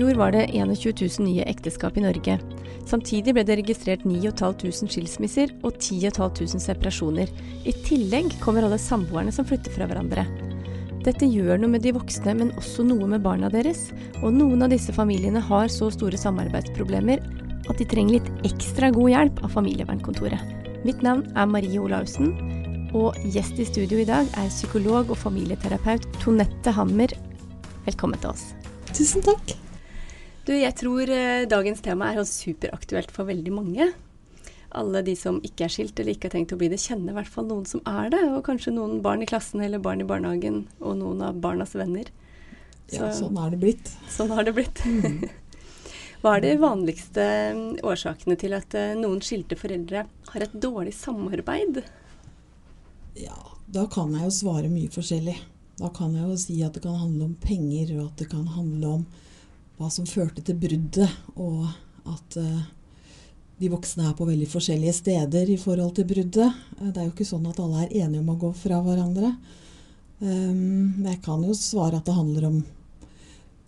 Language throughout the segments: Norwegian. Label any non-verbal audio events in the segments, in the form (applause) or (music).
Fjor var det 21 000 nye ekteskap i Norge. Samtidig ble det registrert 9500 skilsmisser og 10 500 separasjoner. I tillegg kommer alle samboerne som flytter fra hverandre. Dette gjør noe med de voksne, men også noe med barna deres. Og noen av disse familiene har så store samarbeidsproblemer at de trenger litt ekstra god hjelp av familievernkontoret. Mitt navn er Marie Olaussen, og gjest i studio i dag er psykolog og familieterapeut Tonette Hammer. Velkommen til oss. Tusen takk. Du, jeg tror eh, dagens tema er superaktuelt for veldig mange. Alle de som ikke er skilt eller ikke har tenkt å bli det, kjenner i hvert fall noen som er det. Og kanskje noen barn i klassen eller barn i barnehagen, og noen av barnas venner. Ja, sånn er det blitt. Sånn har det blitt. (laughs) Hva er de vanligste mm, årsakene til at eh, noen skilte foreldre har et dårlig samarbeid? Ja, da kan jeg jo svare mye forskjellig. Da kan jeg jo si at det kan handle om penger, og at det kan handle om hva som førte til bruddet, og at eh, de voksne er på veldig forskjellige steder i forhold til bruddet. Eh, Det er jo ikke sånn at alle er enige om å gå fra hverandre. Um, jeg kan jo svare at det handler om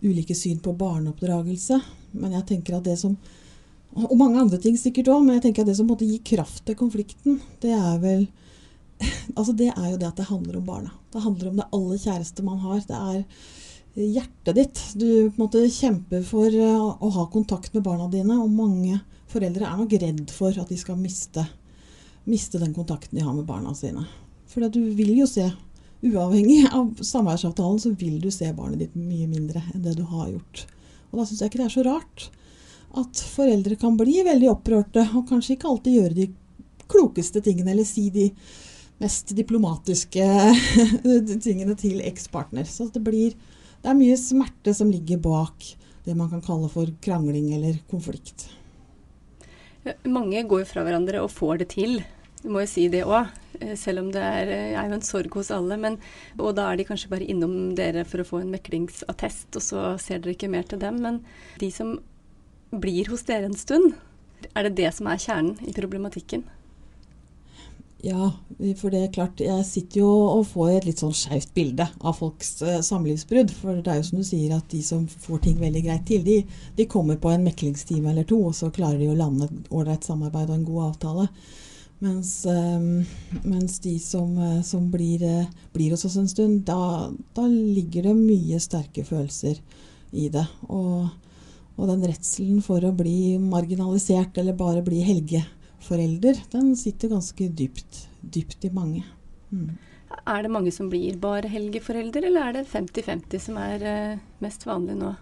ulike syn på barneoppdragelse, men jeg tenker at det som og mange andre ting sikkert òg, men jeg tenker at det som måtte gi kraft til konflikten, det er vel (laughs) Altså det er jo det at det handler om barna. Det handler om det aller kjæreste man har. Det er hjertet ditt. Du på en måte kjemper for eh, å ha kontakt med barna dine, og mange foreldre er nok redd for at de skal miste, miste den kontakten de har med barna sine. For du vil jo se, uavhengig av samværsavtalen, så vil du se barnet ditt mye mindre enn det du har gjort. Og da syns jeg ikke det er så rart at foreldre kan bli veldig opprørte, og kanskje ikke alltid gjøre de klokeste tingene, eller si de mest diplomatiske (laughs) tingene til ekspartner. Så det blir Det er mye smerte som ligger bak det man kan kalle for krangling eller konflikt. Mange går fra hverandre og får det til. Du må jo si det òg, selv om det er, er jo en sorg hos alle. Men, og da er de kanskje bare innom dere for å få en meklingsattest, og så ser dere ikke mer til dem. Men de som blir hos dere en stund, er det det som er kjernen i problematikken? Ja, for det er klart, jeg sitter jo og får et litt sånn skjevt bilde av folks eh, samlivsbrudd. For det er jo som du sier at de som får ting veldig greit til, de, de kommer på en meklingstime eller to, og så klarer de å lande et ålreit samarbeid og en god avtale. Mens, eh, mens de som, eh, som blir, eh, blir hos oss en stund, da, da ligger det mye sterke følelser i det. Og, og den redselen for å bli marginalisert eller bare bli helgeforelder, den sitter ganske dypt, dypt i mange. Mm. Er det mange som blir bare helgeforelder, eller er det 50-50 som er eh, mest vanlig nå?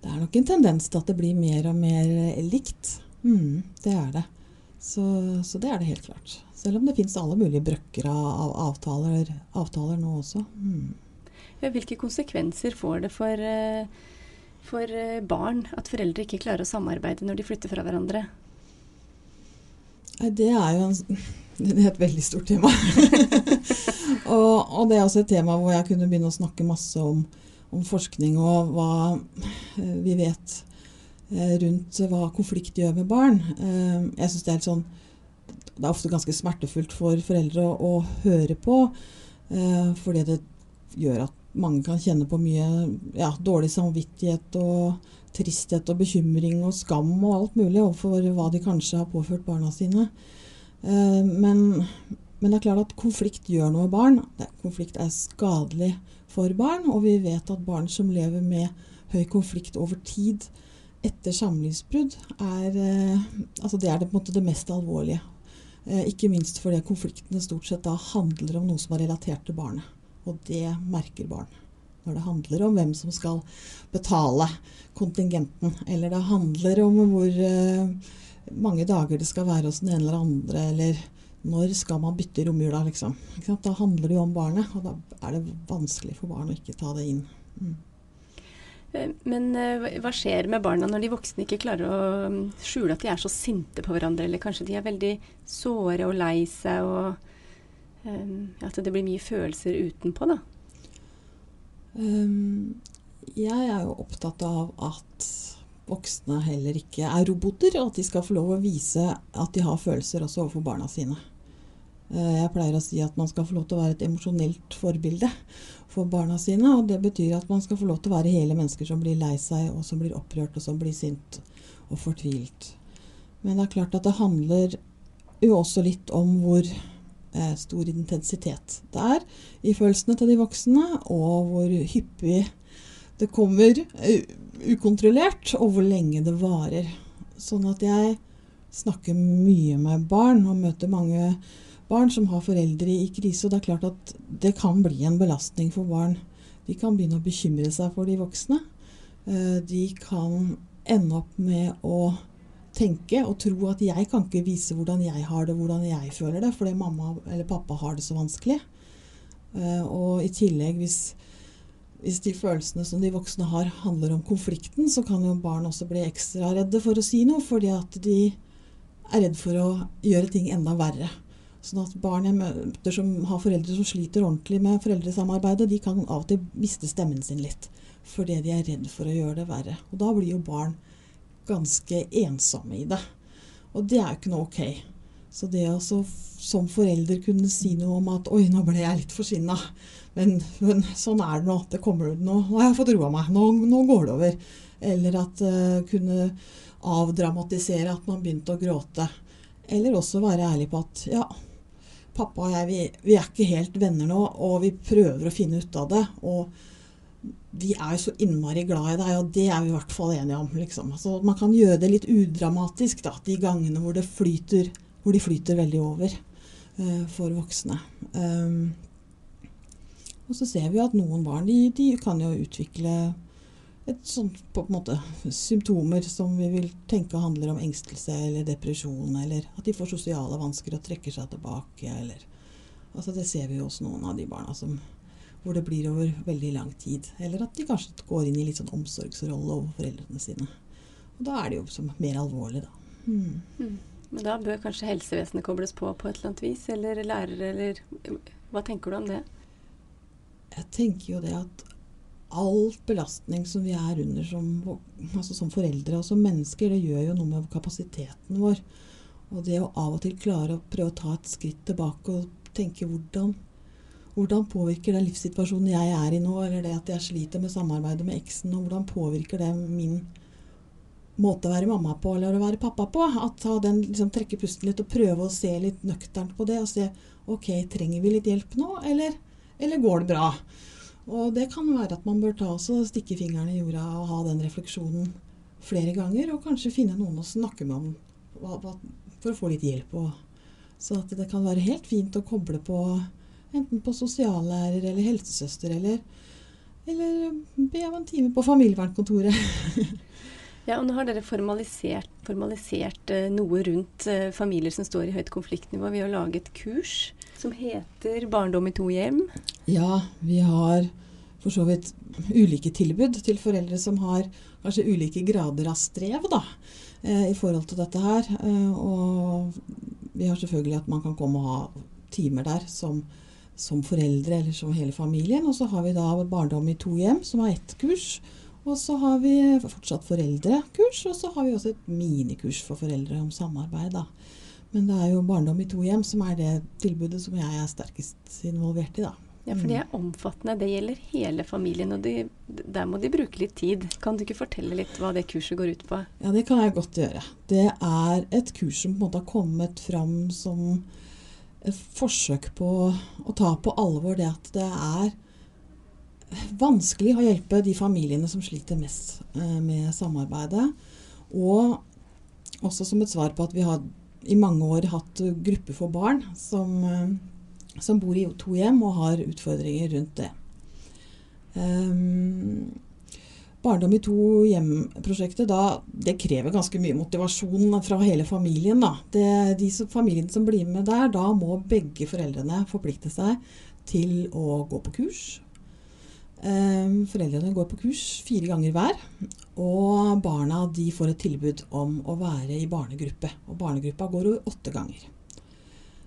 Det er nok en tendens til at det blir mer og mer eh, likt. Mm, det er det. Så, så det er det helt klart. Selv om det fins alle mulige brøkker av, av avtaler, avtaler nå også. Mm. Hvilke konsekvenser får det for, eh, for eh, barn at foreldre ikke klarer å samarbeide når de flytter fra hverandre? Det er jo en, (laughs) det er et veldig stort tema. (laughs) og, og det er også et tema hvor jeg kunne begynne å snakke masse om, om forskning og hva eh, vi vet eh, rundt hva konflikt gjør med barn. Eh, jeg synes det er sånn Det er ofte ganske smertefullt for foreldre å, å høre på, fordi det gjør at mange kan kjenne på mye ja, dårlig samvittighet og tristhet og bekymring og skam og alt mulig overfor hva de kanskje har påført barna sine. Eh, men, men det er klart at konflikt gjør noe med barn. Konflikt er skadelig for barn, og vi vet at barn som lever med høy konflikt over tid etter samlivsbrudd, er, eh, altså det er det, det mest alvorlige. Eh, ikke minst fordi konfliktene stort sett handler om noe som er relatert til barnet. Og det merker barn. Når det handler om hvem som skal betale kontingenten, eller det handler om hvor eh, mange dager det skal være hos den ene eller andre, eller når skal man bytte romjula, liksom? Da handler det jo om barnet, og da er det vanskelig for barn å ikke ta det inn. Mm. Eh, men uh, hva skjer med barna når de voksne ikke klarer å um, skjule at de er så sinte på hverandre, eller kanskje de er veldig såre og lei seg, og um, at det blir mye følelser utenpå, da? Um, jeg er jo opptatt av at voksne heller ikke er roboter, og at de skal få lov å vise at de har følelser også overfor barna sine. Eh, jeg pleier å si at man skal få lov til å være et emosjonelt forbilde for barna sine. Og det betyr at man skal få lov til å være hele mennesker som blir lei seg, og som blir opprørt, og som blir sint og fortvilt. Men det er klart at det handler jo også litt om hvor stor intensitet det er i følelsene til de voksne, og hvor hyppig det kommer uh, ukontrollert, og hvor lenge det varer. Sånn at jeg snakker mye med barn og møter mange barn som har foreldre i krise. Og det er klart at det kan bli en belastning for barn. De kan begynne å bekymre seg for de voksne. Uh, de kan ende opp med å tenke og tro at jeg kan ikke vise hvordan jeg har det, hvordan jeg føler det, fordi mamma eller pappa har det så vanskelig. Uh, og i tillegg, hvis hvis de følelsene som de voksne har, handler om konflikten, så kan jo barn også bli ekstra redde for å si noe, fordi at de er redd for å gjøre ting enda verre. Sånn at barn jeg møter som har foreldre som sliter ordentlig med foreldresamarbeidet, de kan av og til miste stemmen sin litt. Fordi de er redd for å gjøre det verre. Og da blir jo barn ganske ensomme i det. Og det er jo ikke noe ok. Så det å som forelder kunne si noe om at 'oi, nå ble jeg litt forsinna', men, men, sånn er det nå. Det kommer, nå, nå har jeg fått roa meg. Nå, nå, går det over. Eller at uh, kunne avdramatisere at man begynte å gråte. Eller også være ærlig på at ja, pappa og jeg vi, vi er ikke helt venner nå, og vi prøver å finne ut av det. Og vi er jo så innmari glad i deg, og det er vi i hvert fall enige om. Liksom. Altså, man kan gjøre det litt udramatisk da, de gangene hvor, flyter, hvor de flyter veldig over uh, for voksne. Um, og så ser vi at noen barn de, de kan jo utvikle et sånt på en måte symptomer som vi vil tenke handler om engstelse eller depresjon, eller at de får sosiale vansker og trekker seg tilbake, eller Altså det ser vi jo hos noen av de barna som, hvor det blir over veldig lang tid. Eller at de kanskje går inn i litt sånn omsorgsrolle over foreldrene sine. Og da er det jo som mer alvorlig, da. Mm. Mm. Men da bør kanskje helsevesenet kobles på på et eller annet vis, eller lærere, eller Hva tenker du om det? jeg tenker jo det at all belastning som vi er under som, altså som, foreldre og som mennesker, det gjør jo noe med kapasiteten vår. Og det å av og til klare å prøve å ta et skritt tilbake og tenke hvordan, hvordan påvirker den livssituasjonen jeg er i nå, eller det at jeg sliter med samarbeidet med eksen, og hvordan påvirker det min måte å være mamma på eller å være pappa på? At ta den, liksom, trekke pusten litt og prøve å se litt nøkternt på det og se ok, trenger vi litt hjelp nå, eller eller går det bra? Og det kan være at man bør ta også stikke fingrene i jorda og ha den refleksjonen flere ganger, og kanskje finne noen å snakke med om for å få litt hjelp. Og, så at det kan være helt fint å koble på enten på sosiallærer eller helsesøster, eller, eller be om en time på familievernkontoret. (laughs) Ja, og nå har dere formalisert, formalisert uh, noe rundt uh, familier som står i høyt konfliktnivå ved å lage et kurs som heter 'Barndom i to hjem'. Ja, vi har for så vidt ulike tilbud til foreldre som har kanskje ulike grader av strev da, uh, i forhold til dette her. og vi har selvfølgelig at man kan komme og ha timer der som som foreldre eller som hele familien. Og så har vi da Barndom i to hjem, som har ett kurs. Og så har vi fortsatt foreldrekurs, og så har vi også et minikurs for foreldre om samarbeid. da. Men det er jo Barndom i to hjem som er det tilbudet som jeg er sterkest involvert i. da. Ja, for det er omfattende. Det gjelder hele familien, og de, der må de bruke litt tid. Kan du ikke fortelle litt hva det kurset går ut på? Ja, det kan jeg godt gjøre. Det er et kurs som på en måte har kommet fram som forsøk på å ta på alvor det at det er vanskelig å hjelpe de familiene som sliter mest eh, med samarbeidet. Og også som et svar på at vi har i mange år hatt grupper for barn som, eh, som bor i to hjem og har utfordringer rundt det. Um, Barndom i to hjem-prosjektet, det krever ganske mye motivasjon fra hele familien. Da. Det, de som, familien som blir med der, da må begge foreldrene forplikte seg til å gå på kurs. Eh, foreldrene går på kurs fire ganger hver. Og barna de får et tilbud om å være i barnegruppe. Og barnegruppa går åtte ganger.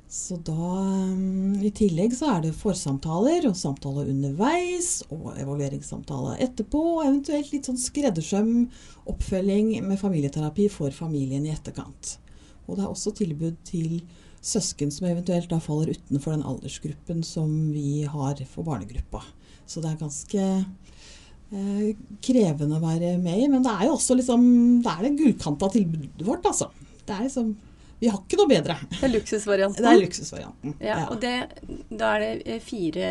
Så da um, I tillegg så er det forsamtaler og samtaler underveis og evalueringssamtaler etterpå. Og eventuelt litt sånn skreddersøm oppfølging med familieterapi for familien i etterkant. Og det er også tilbud til søsken som eventuelt da faller utenfor den aldersgruppen som vi har for barnegruppa. Så det er ganske eh, krevende å være med i. Men det er jo også liksom Det er det gullkanta tilbudet vårt, altså. Det er liksom vi har ikke noe bedre. Det er luksusvarianten. Det er luksusvarianten. Ja, ja. og det, Da er det eh, fire,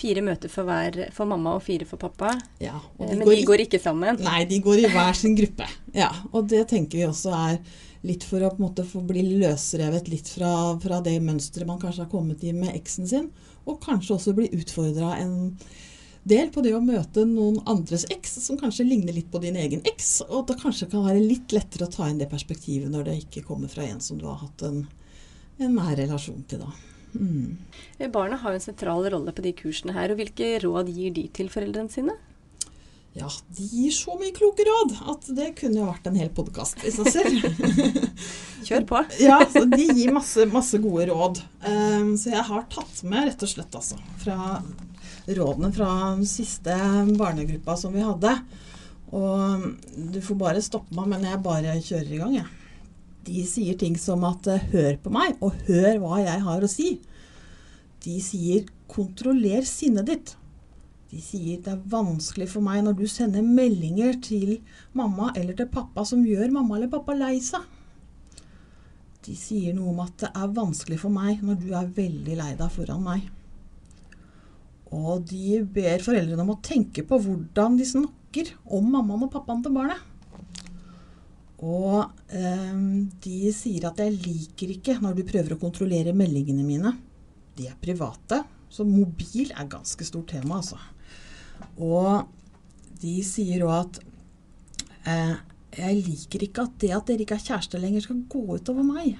fire møter for, hver, for mamma og fire for pappa. Ja, de Men går de går ikke sammen? Nei, de går i hver sin gruppe. Ja, Og det tenker vi også er litt for å på en måte få bli løsrevet litt fra, fra det mønsteret man kanskje har kommet i med eksen sin, og kanskje også bli utfordra en del på det å møte noen andres eks som kanskje ligner litt på din egen eks. Og at det kanskje kan være litt lettere å ta inn det perspektivet når det ikke kommer fra en som du har hatt en, en nær relasjon til. da. Mm. Eh, barna har jo en sentral rolle på de kursene her. og Hvilke råd gir de til foreldrene sine? Ja, de gir så mye kloke råd at det kunne jo vært en hel podkast i seg selv. (laughs) Kjør på. (laughs) ja, så De gir masse, masse gode råd. Um, så jeg har tatt med rett og slett altså, fra rådene fra siste barnegruppa som vi hadde. Og du får bare stoppe meg, men jeg bare kjører i gang, jeg. De sier ting som at eh, 'hør på meg', og 'hør hva jeg har å si'. De sier 'kontroller sinnet ditt'. De sier 'det er vanskelig for meg når du sender meldinger til mamma eller til pappa som gjør mamma eller pappa lei seg'. De sier noe om at det er vanskelig for meg når du er veldig lei deg foran meg. Og de ber foreldrene om å tenke på hvordan de snakker om mammaen og pappaen til barnet. Og eh, de sier at 'jeg liker ikke når du prøver å kontrollere meldingene mine'. De er private, så mobil er ganske stort tema, altså. Og de sier òg at eh, 'jeg liker ikke at det at dere ikke er kjærester lenger, skal gå utover meg'.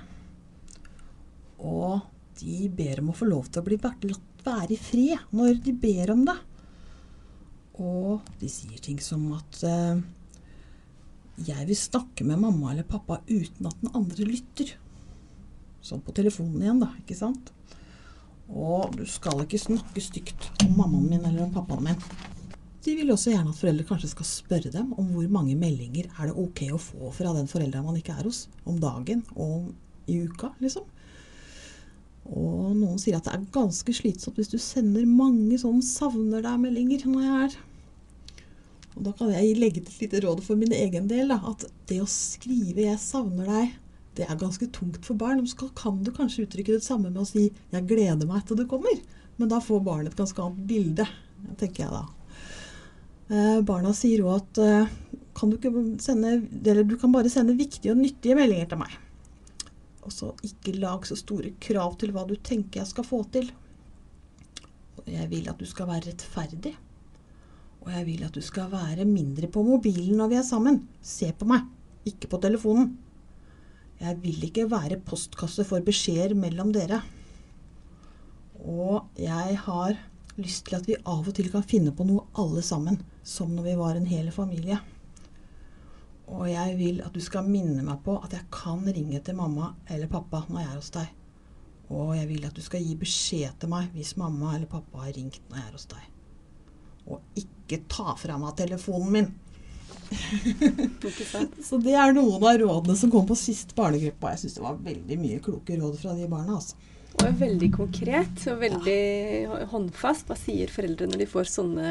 Og de ber om å få lov til å bli latt være i fred når de ber om det. Og de sier ting som at uh, 'Jeg vil snakke med mamma eller pappa uten at den andre lytter'. Sånn på telefonen igjen, da. Ikke sant? Og du skal ikke snakke stygt om mammaen min eller om pappaen min. De vil også gjerne at foreldre kanskje skal spørre dem om hvor mange meldinger er det ok å få fra den forelderen man ikke er hos, om dagen og i uka, liksom. Og noen sier at det er ganske slitsomt hvis du sender mange sånn 'savner deg'-meldinger når jeg er Og da kan jeg legge til et lite råd for min egen del. Da, at det å skrive 'jeg savner deg', det er ganske tungt for barn. Så kan du kanskje uttrykke det samme med å si 'jeg gleder meg til du kommer'. Men da får barnet et ganske annet bilde, tenker jeg da. Eh, barna sier òg at eh, kan du, sende, du kan bare sende viktige og nyttige meldinger til meg. Og så ikke lag så store krav til hva du tenker jeg skal få til. Jeg vil at du skal være rettferdig. Og jeg vil at du skal være mindre på mobilen når vi er sammen. Se på meg, ikke på telefonen. Jeg vil ikke være postkasse for beskjeder mellom dere. Og jeg har lyst til at vi av og til kan finne på noe alle sammen, som når vi var en hel familie. Og jeg vil at du skal minne meg på at jeg kan ringe til mamma eller pappa når jeg er hos deg. Og jeg vil at du skal gi beskjed til meg hvis mamma eller pappa har ringt når jeg er hos deg. Og ikke ta fra meg telefonen min. (laughs) Så det er noen av rådene som kom på sist barnegruppe. Og jeg syns det var veldig mye kloke råd fra de barna. altså. Og veldig konkret og veldig ja. håndfast. Hva sier foreldre når de får sånne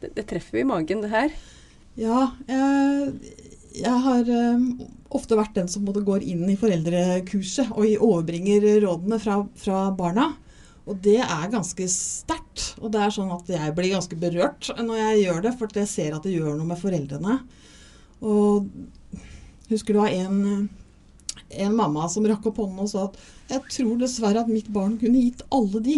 det, det treffer jo i magen, det her. Ja, jeg, jeg har um, ofte vært den som både går inn i foreldrekurset og overbringer rådene fra, fra barna. Og det er ganske sterkt. Og det er sånn at jeg blir ganske berørt når jeg gjør det, for jeg ser at det gjør noe med foreldrene. Og husker du var en, en mamma som rakk opp hånden og sa at jeg tror dessverre at mitt barn kunne gitt alle de.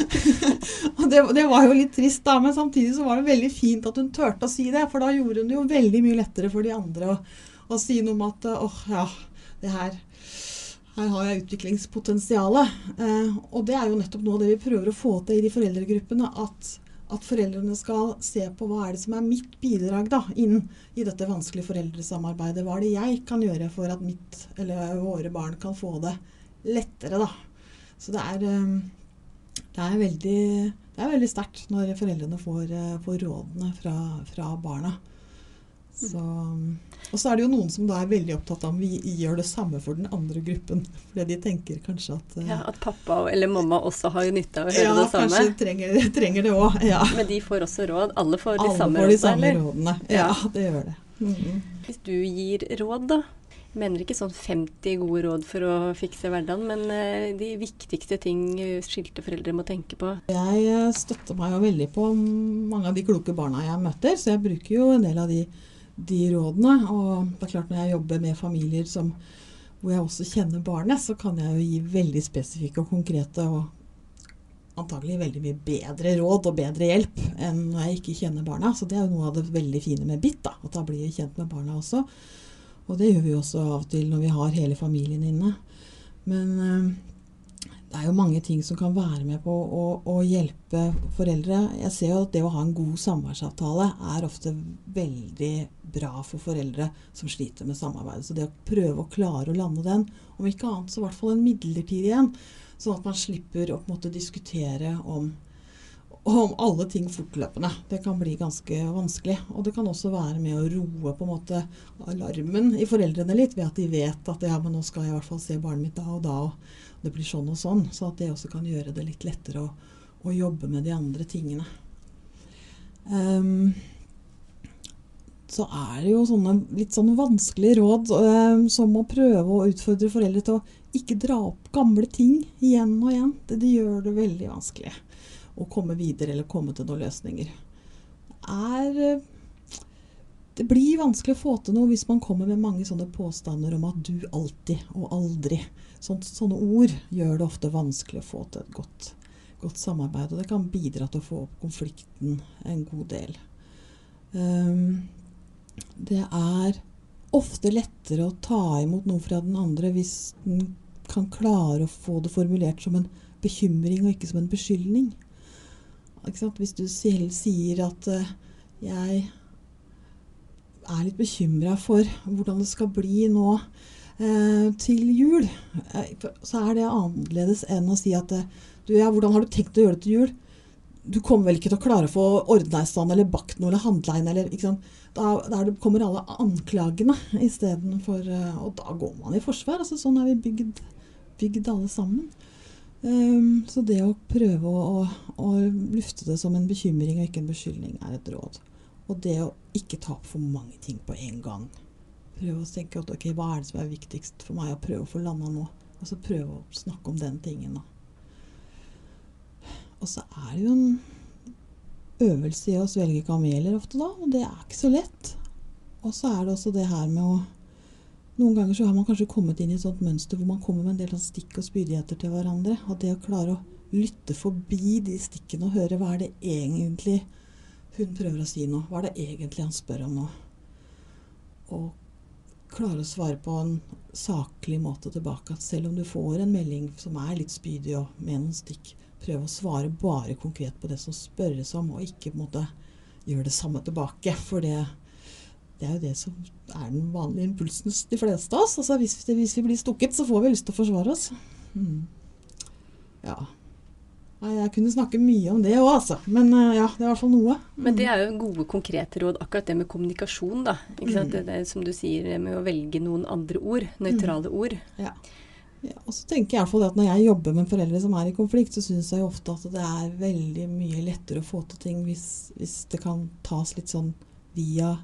(laughs) og det, det, var jo litt trist, da, men samtidig så var det veldig fint at hun turte å si det. For da gjorde hun det jo veldig mye lettere for de andre å, å si noe om at åh, oh, ja, det her her har jeg utviklingspotensialet. Eh, og det er jo nettopp noe av det vi prøver å få til i de foreldregruppene. At, at, foreldrene skal se på hva er det som er mitt bidrag da, inn i dette vanskelige foreldresamarbeidet. Hva er det jeg kan gjøre for at mitt eller våre barn kan få det lettere, da. Så det er, eh, det er veldig, det er veldig sterkt når foreldrene får, eh, får rådene fra, fra barna. Så, og så er det jo noen som da er veldig opptatt av om vi gjør det samme for den andre gruppen. Fordi de tenker kanskje at uh, Ja, At pappa eller mamma også har nytte av å høre ja, det samme? Ja, kanskje trenger, trenger det òg. Ja. Men de får også råd? Alle får de Alle samme får de samme rådene. Ja, ja, det gjør det. Mm -hmm. Hvis du gir råd, da? Jeg mener ikke sånn 50 gode råd for å fikse hverdagen, men uh, de viktigste ting skilte foreldre må tenke på? Jeg støtter meg jo veldig på mange av de kloke barna jeg møter, så jeg bruker jo en del av de de rådene. Og det er klart når jeg jobber med familier som, hvor jeg også kjenner barnet, så kan jeg jo gi veldig spesifikke og konkrete og antagelig veldig mye bedre råd og bedre hjelp enn når jeg ikke kjenner barna. Så det er jo noe av det veldig fine med BIT, da, at da blir vi kjent med barna også. Og det gjør vi også av og til når vi har hele familien inne. Men øh, det er jo mange ting som kan være med på å, å, hjelpe foreldre. Jeg ser jo at det å ha en god samværsavtale er ofte veldig bra for foreldre som sliter med samarbeidet. Så det å prøve å klare å lande den, om ikke annet så i hvert fall en midlertidig en, sånn at man slipper å på en måte diskutere om, om alle ting fortløpende. Det kan bli ganske vanskelig. Og det kan også være med å roe på en måte alarmen i foreldrene litt, ved at de vet at ja, men nå skal jeg i hvert fall se barnet mitt da og da. og det blir sånn og sånn. Så at det også kan gjøre det litt lettere å, å jobbe med de andre tingene. Um, så er det jo sånne litt sånne vanskelige råd um, som å prøve å utfordre foreldre til å ikke dra opp gamle ting igjen og igjen. Det, det gjør det veldig vanskelig å komme videre eller komme til noen løsninger. Det er eh, det blir vanskelig å få til noe hvis man kommer med mange sånne påstander om at du alltid og aldri. Sånt, sånne ord gjør det ofte vanskelig å få til et godt, godt, samarbeid. Og det kan bidra til å få opp konflikten en god del. Um, det er ofte lettere å ta imot noe fra den andre hvis den kan klare å få det formulert som en bekymring og ikke som en beskyldning. Hvis du selv sier at uh, jeg er litt bekymra for hvordan det skal bli nå eh, til jul, eh, så er det annerledes enn å si at eh, du, ja, hvordan har du tenkt å gjøre det til jul? Du kommer vel ikke til å klare å få ordna i stand eller bakt noe eller handla inn eller ikke sant? Da, der kommer alle anklagene istedenfor Og da går man i forsvar. altså Sånn er vi bygd, bygd alle sammen. Um, så det å prøve å, å, å, lufte det som en bekymring og ikke en beskyldning, er et råd. Og det å ikke ta opp for mange ting på en gang. Prøve å tenke at ok, hva er det som er viktigst for meg å prøve å få landa nå? Og så prøve å snakke om den tingen, da. Og så er det jo en øvelse i å svelge kameler ofte, da. Og det er ikke så lett. Og så er det også det her med å Noen ganger så har man kanskje kommet inn i et sånt mønster hvor man kommer med en del sånn stikk og spydigheter til hverandre. Og det å klare å lytte forbi de stikkene og høre hva er det egentlig hun prøver å si nå? Hva er det egentlig han spør om nå? Og klare å svare på en saklig måte tilbake. At selv om du får en melding som er litt spydig og med noen stikk, prøve å svare bare konkret på det som spørres om, og ikke på en måte gjøre det samme tilbake. For det, det, er jo det som er den vanlige impulsen hos de fleste av oss. Altså hvis, hvis, vi blir stukket, så får vi lyst til å forsvare oss. Mm. Ja. Jeg kunne snakke mye om det òg, altså. Men eh, ja, det er i hvert fall noe. Men det er jo gode, konkrete råd. Akkurat det med kommunikasjon, da. Ikke sant? Mm. Det, det, som du sier, det med å velge noen andre ord. Nøytrale mm. ord. Ja. ja. Og så tenker jeg iallfall at når jeg jobber med foreldre som er i konflikt, så syns jeg ofte at det er veldig mye lettere å få til ting hvis, hvis det kan tas litt sånn via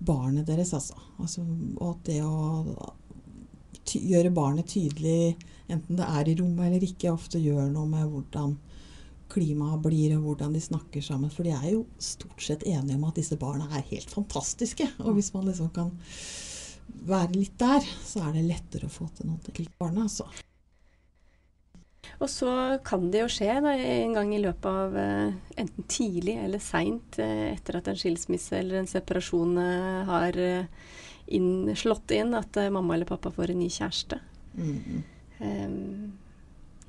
barnet deres, altså. altså og det å gjøre barnet tydelig enten det er i rommet eller ikke, ofte gjør noe med hvordan klimaet blir, og hvordan de snakker sammen. For de er jo stort sett enige om at disse barna er helt fantastiske. Og hvis man liksom kan være litt der, så er det lettere å få til noe til barnet. Altså. Og så kan det jo skje da, en gang i løpet av eh, enten tidlig eller seint eh, etter at en skilsmisse eller en separasjon eh, har inn, slått inn, at mamma eller pappa får en ny kjæreste. Mm. Um,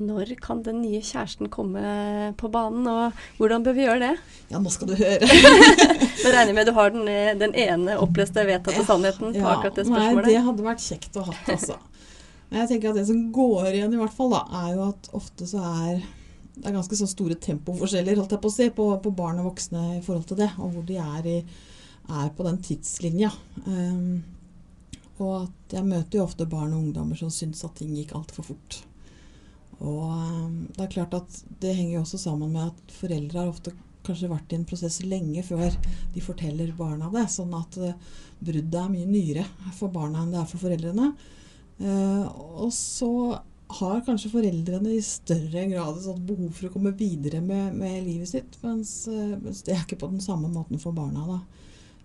når kan den nye kjæresten komme på banen, og hvordan bør vi gjøre det? Ja, nå skal du høre. (laughs) Nå regner jeg med du har den, den ene oppleste, vedtatte sannheten på akkurat det spørsmålet. Nei, det hadde vært kjekt å ha altså. Jeg tenker at det som går igjen, i hvert fall, da, er jo at ofte så er det er ganske så store tempoforskjeller holdt jeg på å si, på, på barn og voksne i forhold til det, og hvor de er, i, er på den tidslinja. Um, og at jeg møter jo ofte barn og ungdommer som syns at ting gikk altfor fort. Og um, det er klart at det henger jo også sammen med at foreldre har ofte kanskje vært i en prosess lenge før de forteller barna det. Sånn at uh, bruddet er mye nyere for barna enn det er for foreldrene. Uh, og så har kanskje foreldrene i større grad et sånt behov for å komme videre med, med livet sitt, mens, uh, mens, det er ikke på den samme måten for barna.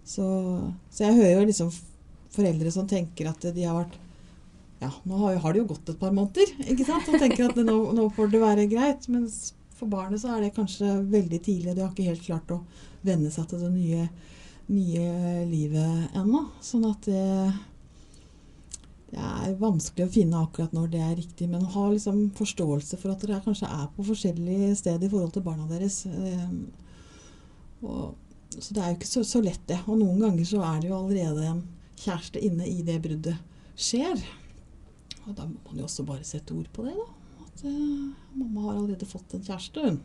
Så, så jeg hører jo liksom foreldre som tenker at de har vært ja, nå har, har det jo gått et par måneder, ikke sant? Og tenker at nå, nå får det være greit. Mens for barnet så er det kanskje veldig tidlig. De har ikke helt klart å venne seg til det nye, nye livet ennå. Sånn at det, det er vanskelig å finne akkurat når det er riktig. Men ha liksom forståelse for at dere kanskje er på forskjellige steder i forhold til barna deres. Eh, og, så det er jo ikke så, så lett, det. Og noen ganger så er det jo allerede en kjæreste inne i det bruddet skjer. Og da må man jo også bare sette ord på det, da. At uh, mamma har allerede fått en kjæreste, hun.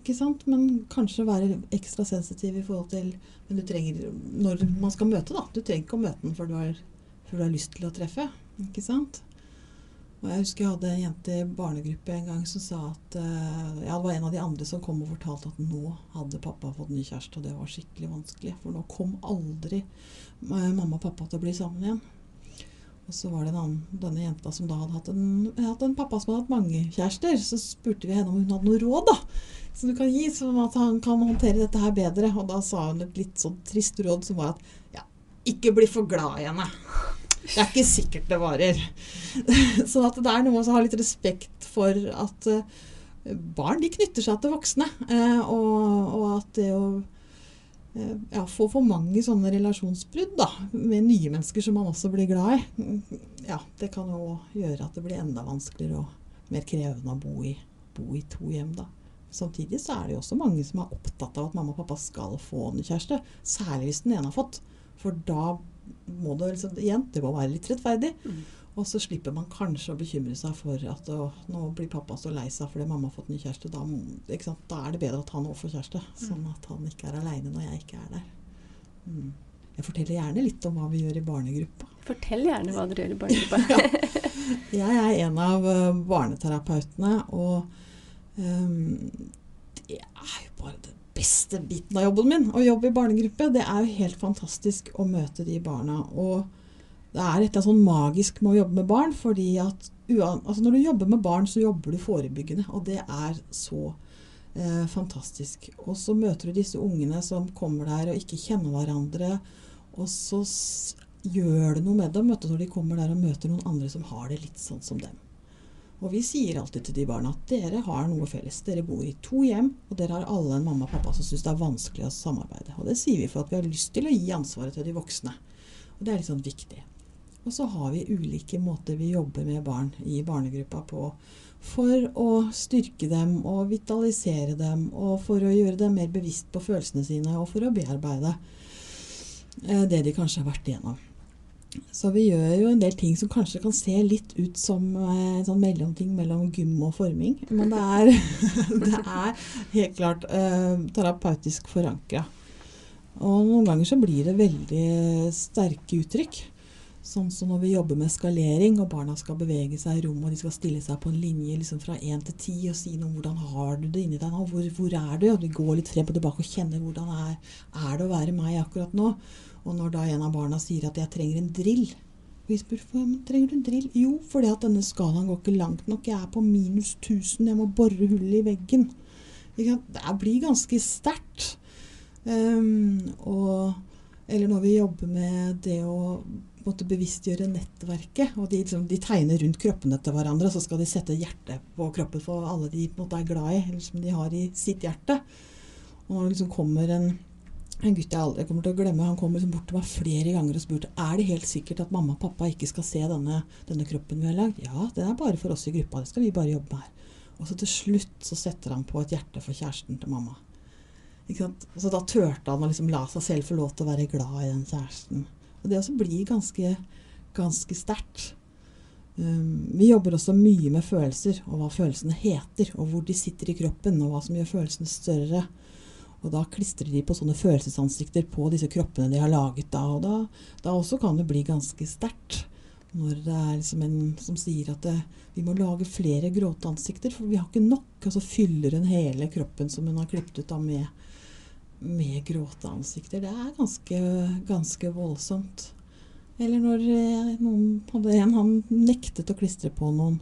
Ikke sant? Men kanskje være ekstra sensitiv i forhold til Men du trenger Når man skal møte, da. Du trenger ikke å møte den før du har, før du har lyst til å treffe. Ikke sant? Og jeg husker jeg hadde en jente i barnegruppe en gang som sa at uh, Ja, det var en av de andre som kom og fortalte at nå hadde pappa fått ny kjæreste, og det var skikkelig vanskelig. For nå kom aldri mamma og pappa til å bli sammen igjen. Og så var det annen, denne jenta som da hadde hatt en, hatt en, pappa som hadde hatt mange kjærester. Så spurte vi henne om hun hadde noe råd da, som du kan gi, sånn at han kan håndtere dette her bedre. Og da sa hun et litt sånn trist råd som var at ja, ikke bli for glad i henne. Det er ikke sikkert det varer. (laughs) sånn at det er noe å ha litt respekt for at uh, barn de knytter seg til voksne. Uh, og, og at det å Eh, ja, få for mange sånne relasjonsbrudd da, med nye mennesker som man også blir glad i, ja, det kan jo gjøre at det blir enda vanskeligere og mer krevende å bo i, bo i to hjem. da. Samtidig så er det jo også mange som er opptatt av at mamma og pappa skal få en kjæreste. Særlig hvis den ene har fått. For da må det liksom, igjen, det må være litt rettferdig. Mm. Og så slipper man kanskje å bekymre seg for at å, nå blir pappa så lei seg fordi mamma har fått ny kjæreste. Da, da, er det bedre at han òg får kjæreste, sånn at han ikke er aleine når jeg ikke er der. Mm. Jeg forteller gjerne litt om hva vi gjør i barnegruppa. Fortell gjerne hva dere gjør i barnegruppa. (laughs) ja. Jeg er en av uh, barneterapeutene, og um, det er jo bare den beste biten av jobben min å jobbe i barnegruppe. Det er jo helt fantastisk å møte de barna. og det er et eller annet sånn magisk med å jobbe med barn. fordi at altså Når du jobber med barn, så jobber du forebyggende. Og det er så eh, fantastisk. Og så møter du disse ungene som kommer der og ikke kjenner hverandre. Og så gjør det noe med dem vet du, når de kommer der og møter noen andre som har det litt sånn som dem. Og vi sier alltid til de barna at dere har noe felles. Dere bor i to hjem, og dere har alle en mamma og pappa som syns det er vanskelig å samarbeide. Og det sier vi for at vi har lyst til å gi ansvaret til de voksne. Og det er litt sånn viktig. Og så har vi ulike måter vi jobber med barn i barnegruppa på for å styrke dem og vitalisere dem, og for å gjøre dem mer bevisst på følelsene sine, og for å bearbeide eh, det de kanskje har vært igjennom. Så vi gjør jo en del ting som kanskje kan se litt ut som eh, en sånn mellomting mellom gym og forming. Men det er, (laughs) det er helt klart eh, terapeutisk forankra. Og noen ganger så blir det veldig sterke uttrykk. Sånn som når vi jobber med skalering, og barna skal bevege seg i rommet, og de skal stille seg på en linje liksom fra én til ti og si noe om hvordan har du det inni deg nå, hvor, hvor er du? Og de går litt frem og tilbake og kjenner hvordan er, er det å være meg akkurat nå. Og når da en av barna sier at 'jeg trenger en drill', og vi spør hvorfor trenger du en drill? Jo, fordi at denne skalaen går ikke langt nok. Jeg er på minus 1000, jeg må bore hull i veggen. Det blir ganske sterkt. Um, og eller når vi jobber med det å måtte bevisstgjøre nettverket. og De, liksom, de tegner rundt kroppene til hverandre, så skal de sette hjertet på kroppen for alle de måte er glad i, eller som de har i sitt hjerte. Og når det liksom kommer en, en gutt jeg aldri kommer til å glemme, han kom liksom bort til meg flere ganger og spurte er det helt sikkert at mamma og pappa ikke skal se denne, denne kroppen vi har lagd. Ja, den er bare for oss i gruppa. Det skal vi bare jobbe med her. Og så til slutt så setter han på et hjerte for kjæresten til mamma. Så da turte han å liksom la seg selv få lov til å være glad i den kjæresten. Og det også blir ganske, ganske sterkt. Um, vi jobber også mye med følelser, og hva følelsene heter, og hvor de sitter i kroppen, og hva som gjør følelsene større. Og da klistrer de på sånne følelsesansikter på disse kroppene de har laget da. Og da, da også kan det bli ganske sterkt. Når det er liksom en som sier at det, vi må lage flere gråteansikter, for vi har ikke nok. Og så fyller hun hele kroppen som hun har klippet ut av med, med gråteansikter. Det er ganske, ganske voldsomt. Eller når eh, noen hadde en han nektet å klistre på noen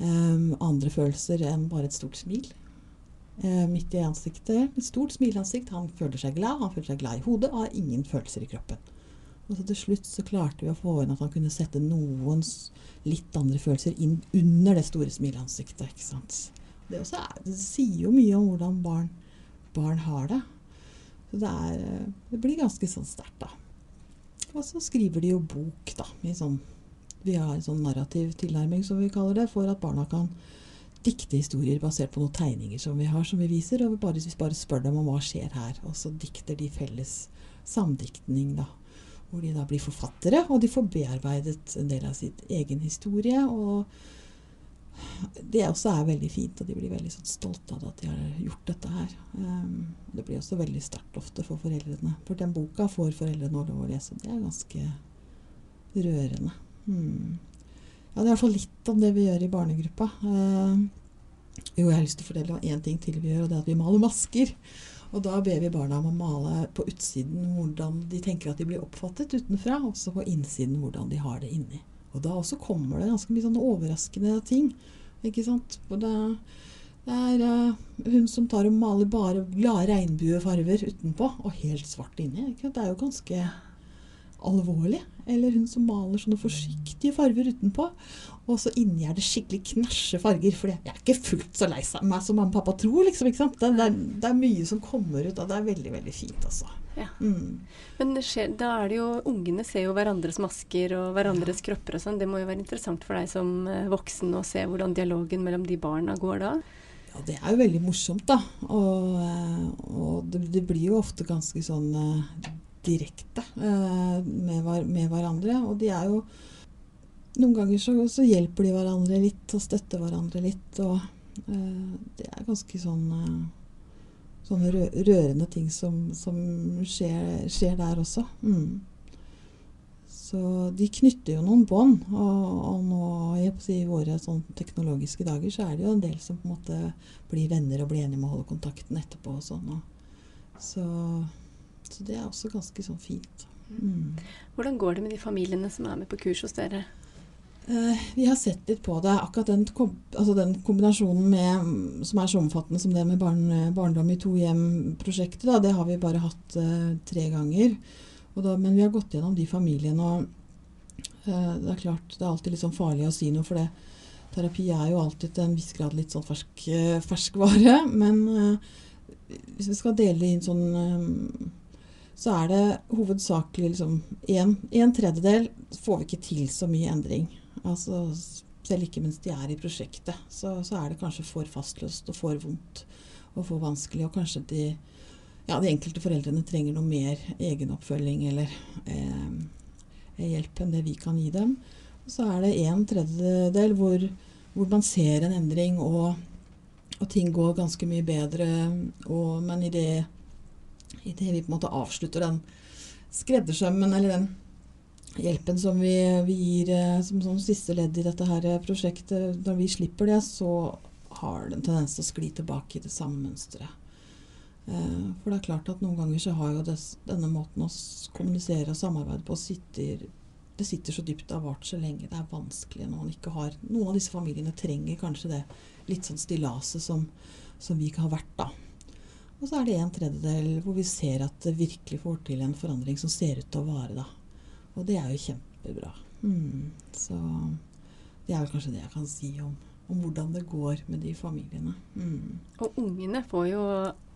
um, andre følelser enn bare et stort smil. Uh, midt i ansiktet. Et stort smileansikt. Han føler seg glad, han føler seg glad i hodet og har ingen følelser i kroppen. Og så til slutt så klarte vi å få inn at han kunne sette noen litt andre følelser inn under det store smileansiktet. ikke sant? Det, er, det, sier jo mye om hvordan barn, barn har det. Så det, er, det blir ganske sånn sterkt, da. Og så skriver de jo bok, da. Sånn, vi har en sånn narrativ tilnærming, som vi kaller det, for at barna kan dikte historier basert på noen tegninger som vi har, som vi viser. Og vi bare, vi bare spør dem om hva skjer her. Og så dikter de felles samdiktning, da hvor de da blir forfattere, og de får bearbeidet en del av sitt egen historie. og det også er veldig fint, og de blir veldig sånn stolte av at de har gjort dette her. Um, det blir også veldig sterkt ofte for foreldrene. For den boka får foreldrene lov å lese. Det er ganske rørende. Hmm. Ja, det er i hvert fall litt om det vi gjør i barnegruppa. Uh, jo, jeg har lyst til å fortelle om én ting til vi gjør, og det er at vi maler masker. Og da ber vi barna om å male på utsiden hvordan de tenker at de blir oppfattet utenfra, og så på innsiden hvordan de har det inni. Og da også kommer det ganske mye sånne overraskende ting. Ikke sant? For det, det er uh, hun som tar og maler bare glade regnbuefarger utenpå, og helt svart inni. Det er jo ganske alvorlig. Eller hun som maler sånne forsiktige farger utenpå. Og så inni er det skikkelig knæsje farger. For jeg er ikke fullt så lei meg som mamma og pappa tror. liksom? Det, det, er, det, er, mye som kommer ut, og det er veldig veldig fint. altså. Ja. Mm. Men skjer, da er det jo Ungene ser jo hverandres masker og hverandres ja. kropper og sånn. Det må jo være interessant for deg som eh, voksen å se hvordan dialogen mellom de barna går da? Ja, det er jo veldig morsomt, da. Og, eh, og det, det, blir jo ofte ganske sånn uh, direkte uh, med, med hverandre. Og de er jo noen ganger så, så, hjelper de hverandre litt og støtter hverandre litt. Og uh, det er ganske sånn uh, sånne rørende ting som, som skjer, skjer, der også. Mm. Så de knytter jo noen bånd. Og, og, nå i våre sånn teknologiske dager så er det jo en del som på en måte blir venner og blir enige med å holde kontakten etterpå og sånn. Og, så, så, det er også ganske sånn fint. Mm. Hvordan går det med de familiene som er med på kurs hos dere? Eh, vi har sett litt på det. Akkurat den, altså den kombinasjonen med, som er så omfattende som det med barn, barndom i to hjem-prosjektet, det har vi bare hatt eh, tre ganger. Da, men vi har gått gjennom de familiene, og uh, det er klart det er alltid litt sånn farlig å si noe, for det. Terapi er jo alltid til en viss grad litt sånn fersk, ferskvare. (laughs) Men hvis vi skal dele inn sånn så er det hovedsakelig liksom en, en tredjedel får vi ikke til så mye endring. Altså, selv ikke mens de er i prosjektet, så, så, er det kanskje for fastløst og for vondt og for vanskelig. Og kanskje de, ja, de enkelte foreldrene trenger noe mer egenoppfølging eller eh, hjelp enn det vi kan gi dem. Så er det en tredjedel hvor, hvor man ser en endring, og, og, ting går ganske mye bedre. Og, men i det, i det vi på en måte avslutter den skreddersømmen eller den hjelpen som vi, vi gir eh, som, som, siste ledd i dette her prosjektet, når vi slipper det, så har det en tendens til å skli tilbake i det samme mønsteret. Eh, for det er klart at noen ganger så har jo des, denne måten å kommunisere og samarbeide på sitter, det sitter så dypt, det har vart så lenge. Det er vanskelig når man ikke har Noen av disse familiene trenger kanskje det litt sånn stillaset som, som vi ikke har vært, da. Og så er det en tredjedel hvor vi ser at det virkelig får til en forandring som ser ut til å vare, da. Og det er jo kjempebra. Mm. Så det er vel kanskje det jeg kan si om, om hvordan det går med de familiene. Mm. Og ungene får jo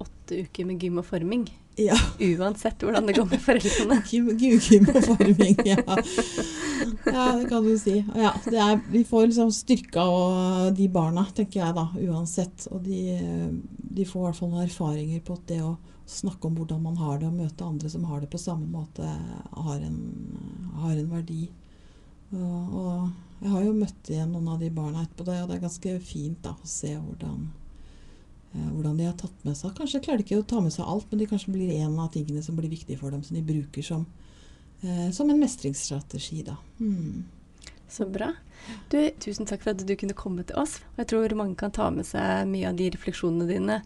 åtte uker med gym og forming. Ja. Uansett hvordan det går med foreldrene. (laughs) Gym, gym, gym og forming, ja. (laughs) ja. det kan du si. Ja, er, vi får liksom styrka de barna, tenker jeg da, uansett. Og de, de får i hvert fall noen erfaringer på det å snakke om hvordan man har det, og møte andre som har det på samme måte, har en, har en verdi. Og, og, jeg har jo møtt igjen noen av de barna etterpå, det, og det er ganske fint da, å se hvordan, eh, hvordan de har tatt med seg Kanskje klarer de ikke å ta med seg alt, men de kanskje blir en av tingene som blir viktig for dem, som de bruker som, som en mestringsstrategi. da. Mm. Så bra. Du, tusen takk for at du kunne komme til oss. Jeg tror mange kan ta med seg mye av de refleksjonene dine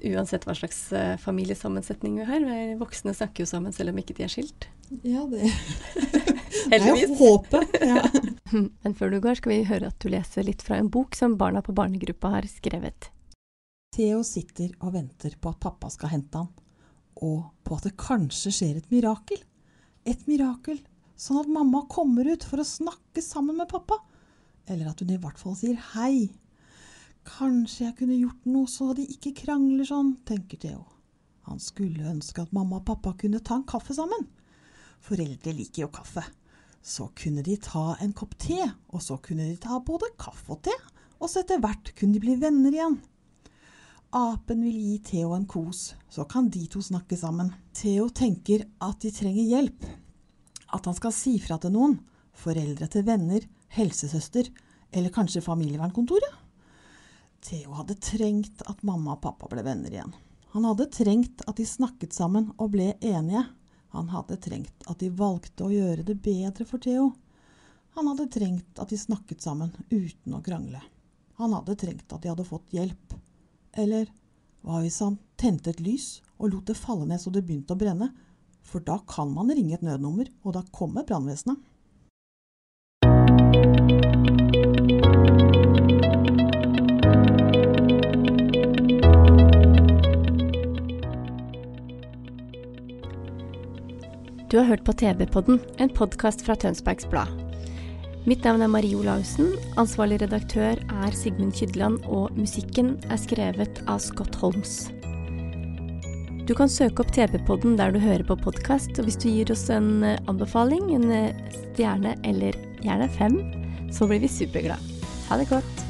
uansett hva slags uh, familiesammensetning vi har. Voksne snakker jo sammen selv om ikke de er skilt. Ja, det Heldigvis. (laughs) Det er håpet. Ja. (laughs) Men før du går, skal vi høre at du leser litt fra en bok som barna på barnegruppa har skrevet. Theo sitter og venter på at pappa skal hente han, og på at det kanskje skjer et mirakel. Et mirakel, sånn at mamma kommer ut for å snakke sammen med pappa. Eller at hun i hvert fall sier hei Kanskje jeg kunne gjort noe så de ikke krangler sånn, tenker Theo. Han skulle ønske at mamma og pappa kunne ta en kaffe sammen. Foreldre liker jo kaffe. Så kunne de ta en kopp te, og så kunne de ta både kaffe og te, og så etter hvert kunne de bli venner igjen. Apen vil gi Theo en kos, så kan de to snakke sammen. Theo tenker at de trenger hjelp. At han skal si fra til noen. Foreldre til venner, helsesøster eller kanskje familievernkontoret. Theo hadde trengt at mamma og pappa ble venner igjen. Han hadde trengt at de snakket sammen og ble enige. Han hadde trengt at de valgte å gjøre det bedre for Theo. Han hadde trengt at de snakket sammen uten å krangle. Han hadde trengt at de hadde fått hjelp. Eller hva hvis han tente et lys og lot det falle ned så det begynte å brenne? For da kan man ringe et nødnummer, og da kommer brannvesenet. Du har hørt på TV-podden, en podkast fra Tønsbergs Blad. Mitt navn er Marie Olaussen, ansvarlig redaktør er Sigmund Kydland, og musikken er skrevet av Scott Holmes. Du kan søke opp TV-podden der du hører på podkast, og hvis du gir oss en eh, anbefaling, en eh, stjerne eller gjerne fem, så blir vi superglade. Ha det godt.